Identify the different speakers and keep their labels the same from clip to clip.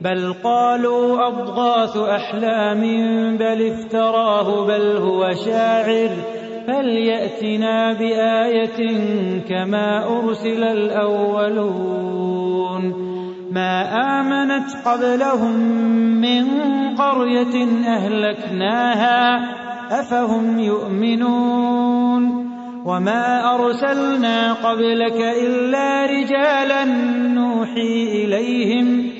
Speaker 1: بل قالوا أضغاث أحلام بل افتراه بل هو شاعر فليأتنا بآية كما أرسل الأولون ما آمنت قبلهم من قرية أهلكناها أفهم يؤمنون وما أرسلنا قبلك إلا رجالا نوحي إليهم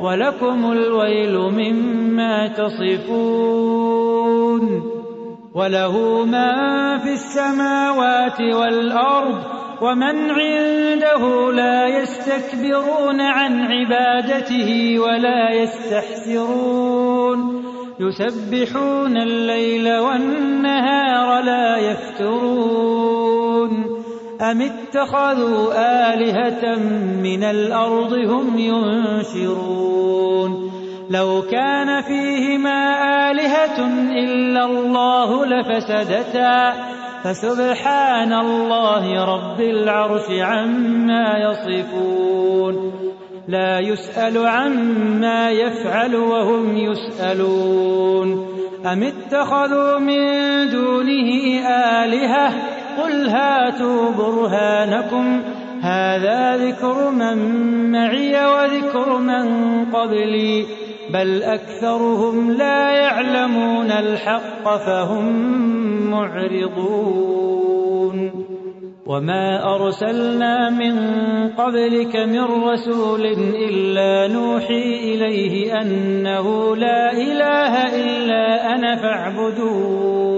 Speaker 1: ولكم الويل مما تصفون وله ما في السماوات والأرض ومن عنده لا يستكبرون عن عبادته ولا يستحسرون يسبحون الليل والنهار لا يفترون أم اتخذوا آلهة من الأرض هم ينشرون؟ لو كان فيهما آلهة إلا الله لفسدتا. فسبحان الله رب العرش عما يصفون. لا يسأل عما يفعل وهم يسألون. أم اتخذوا من دونه آلهة قل هاتوا برهانكم هذا ذكر من معي وذكر من قبلي بل أكثرهم لا يعلمون الحق فهم معرضون. وما أرسلنا من قبلك من رسول إلا نوحي إليه أنه لا إله إلا أنا فاعبدون.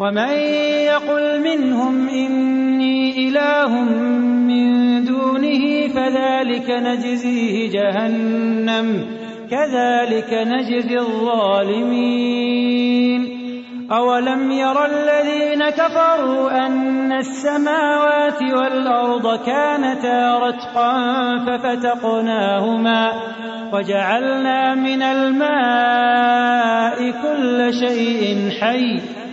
Speaker 1: ومن يقل منهم إني إله من دونه فذلك نجزيه جهنم كذلك نجزي الظالمين. أولم ير الذين كفروا أن السماوات والأرض كانتا رتقا ففتقناهما وجعلنا من الماء كل شيء حي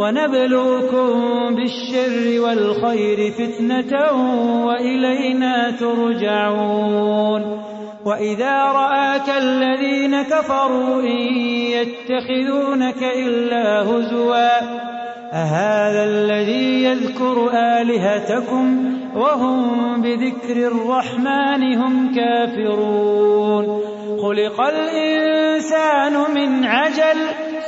Speaker 1: ونبلوكم بالشر والخير فتنة وإلينا ترجعون وإذا رآك الذين كفروا إن يتخذونك إلا هزوا أهذا الذي يذكر آلهتكم وهم بذكر الرحمن هم كافرون خلق الإنسان من عجل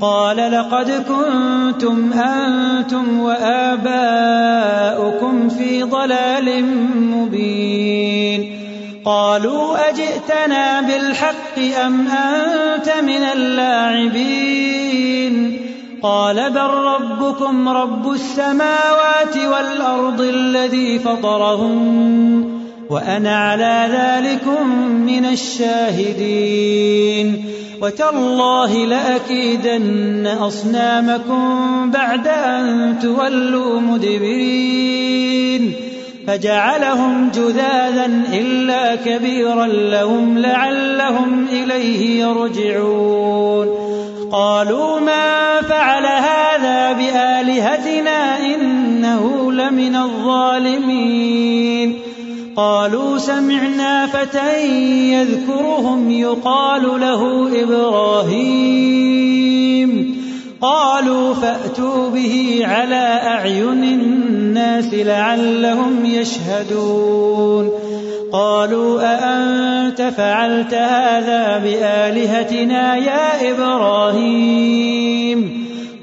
Speaker 1: قال لقد كنتم أنتم وآباؤكم في ضلال مبين. قالوا أجئتنا بالحق أم أنت من اللاعبين؟ قال بل ربكم رب السماوات والأرض الذي فطرهن وأنا على ذلكم من الشاهدين. وتالله لأكيدن أصنامكم بعد أن تولوا مدبرين. فجعلهم جذاذا إلا كبيرا لهم لعلهم إليه يرجعون. قالوا ما فعل هذا بآلهتنا إنه لمن الظالمين. قالوا سمعنا فتى يذكرهم يقال له إبراهيم. قالوا فأتوا به على أعين الناس لعلهم يشهدون. قالوا أأنت فعلت هذا بآلهتنا يا إبراهيم؟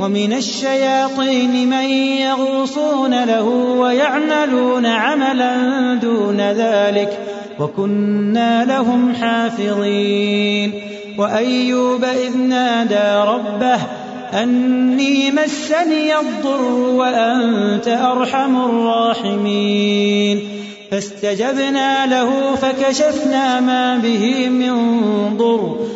Speaker 1: ومن الشياطين من يغوصون له ويعملون عملا دون ذلك وكنا لهم حافظين. وأيوب إذ نادى ربه أني مسني الضر وأنت أرحم الراحمين. فاستجبنا له فكشفنا ما به من ضر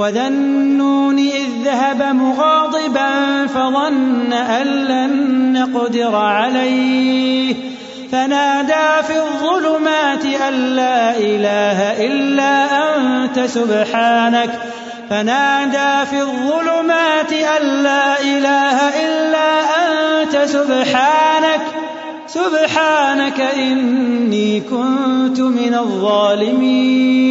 Speaker 1: وذا النون إذ ذهب مغاضبا فظن أن لن نقدر عليه فنادى في الظلمات أن لا إله إلا أنت سبحانك فنادى في الظلمات أن لا إله إلا أنت سبحانك سبحانك إني كنت من الظالمين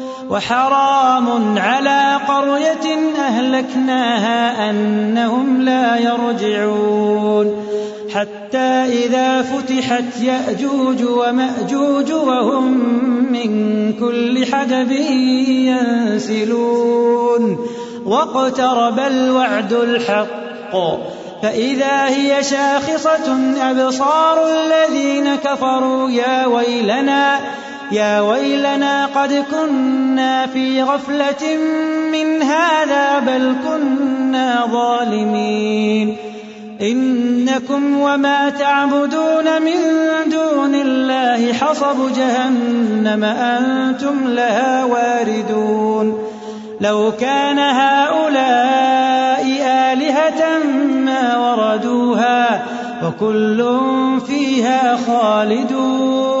Speaker 1: وحرام على قرية أهلكناها أنهم لا يرجعون. حتى إذا فتحت يأجوج ومأجوج وهم من كل حدب ينسلون. واقترب الوعد الحق. فإذا هي شاخصة أبصار الذين كفروا يا ويلنا يا ويلنا قد كنا في غفلة من هذا بل كنا ظالمين. إنكم وما تعبدون من دون الله حصب جهنم أنتم لها واردون. لو كان هؤلاء آلهة ما وردوها وكل فيها خالدون.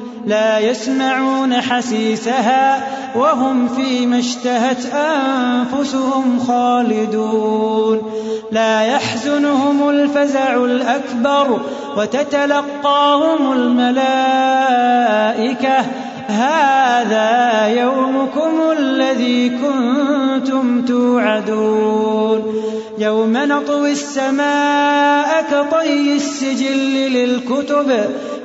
Speaker 1: لا يسمعون حسيسها وهم فيما اشتهت أنفسهم خالدون. لا يحزنهم الفزع الأكبر وتتلقاهم الملائكة. هذا يومكم الذي كنتم توعدون. يوم نطوي السماء كطي السجل للكتب.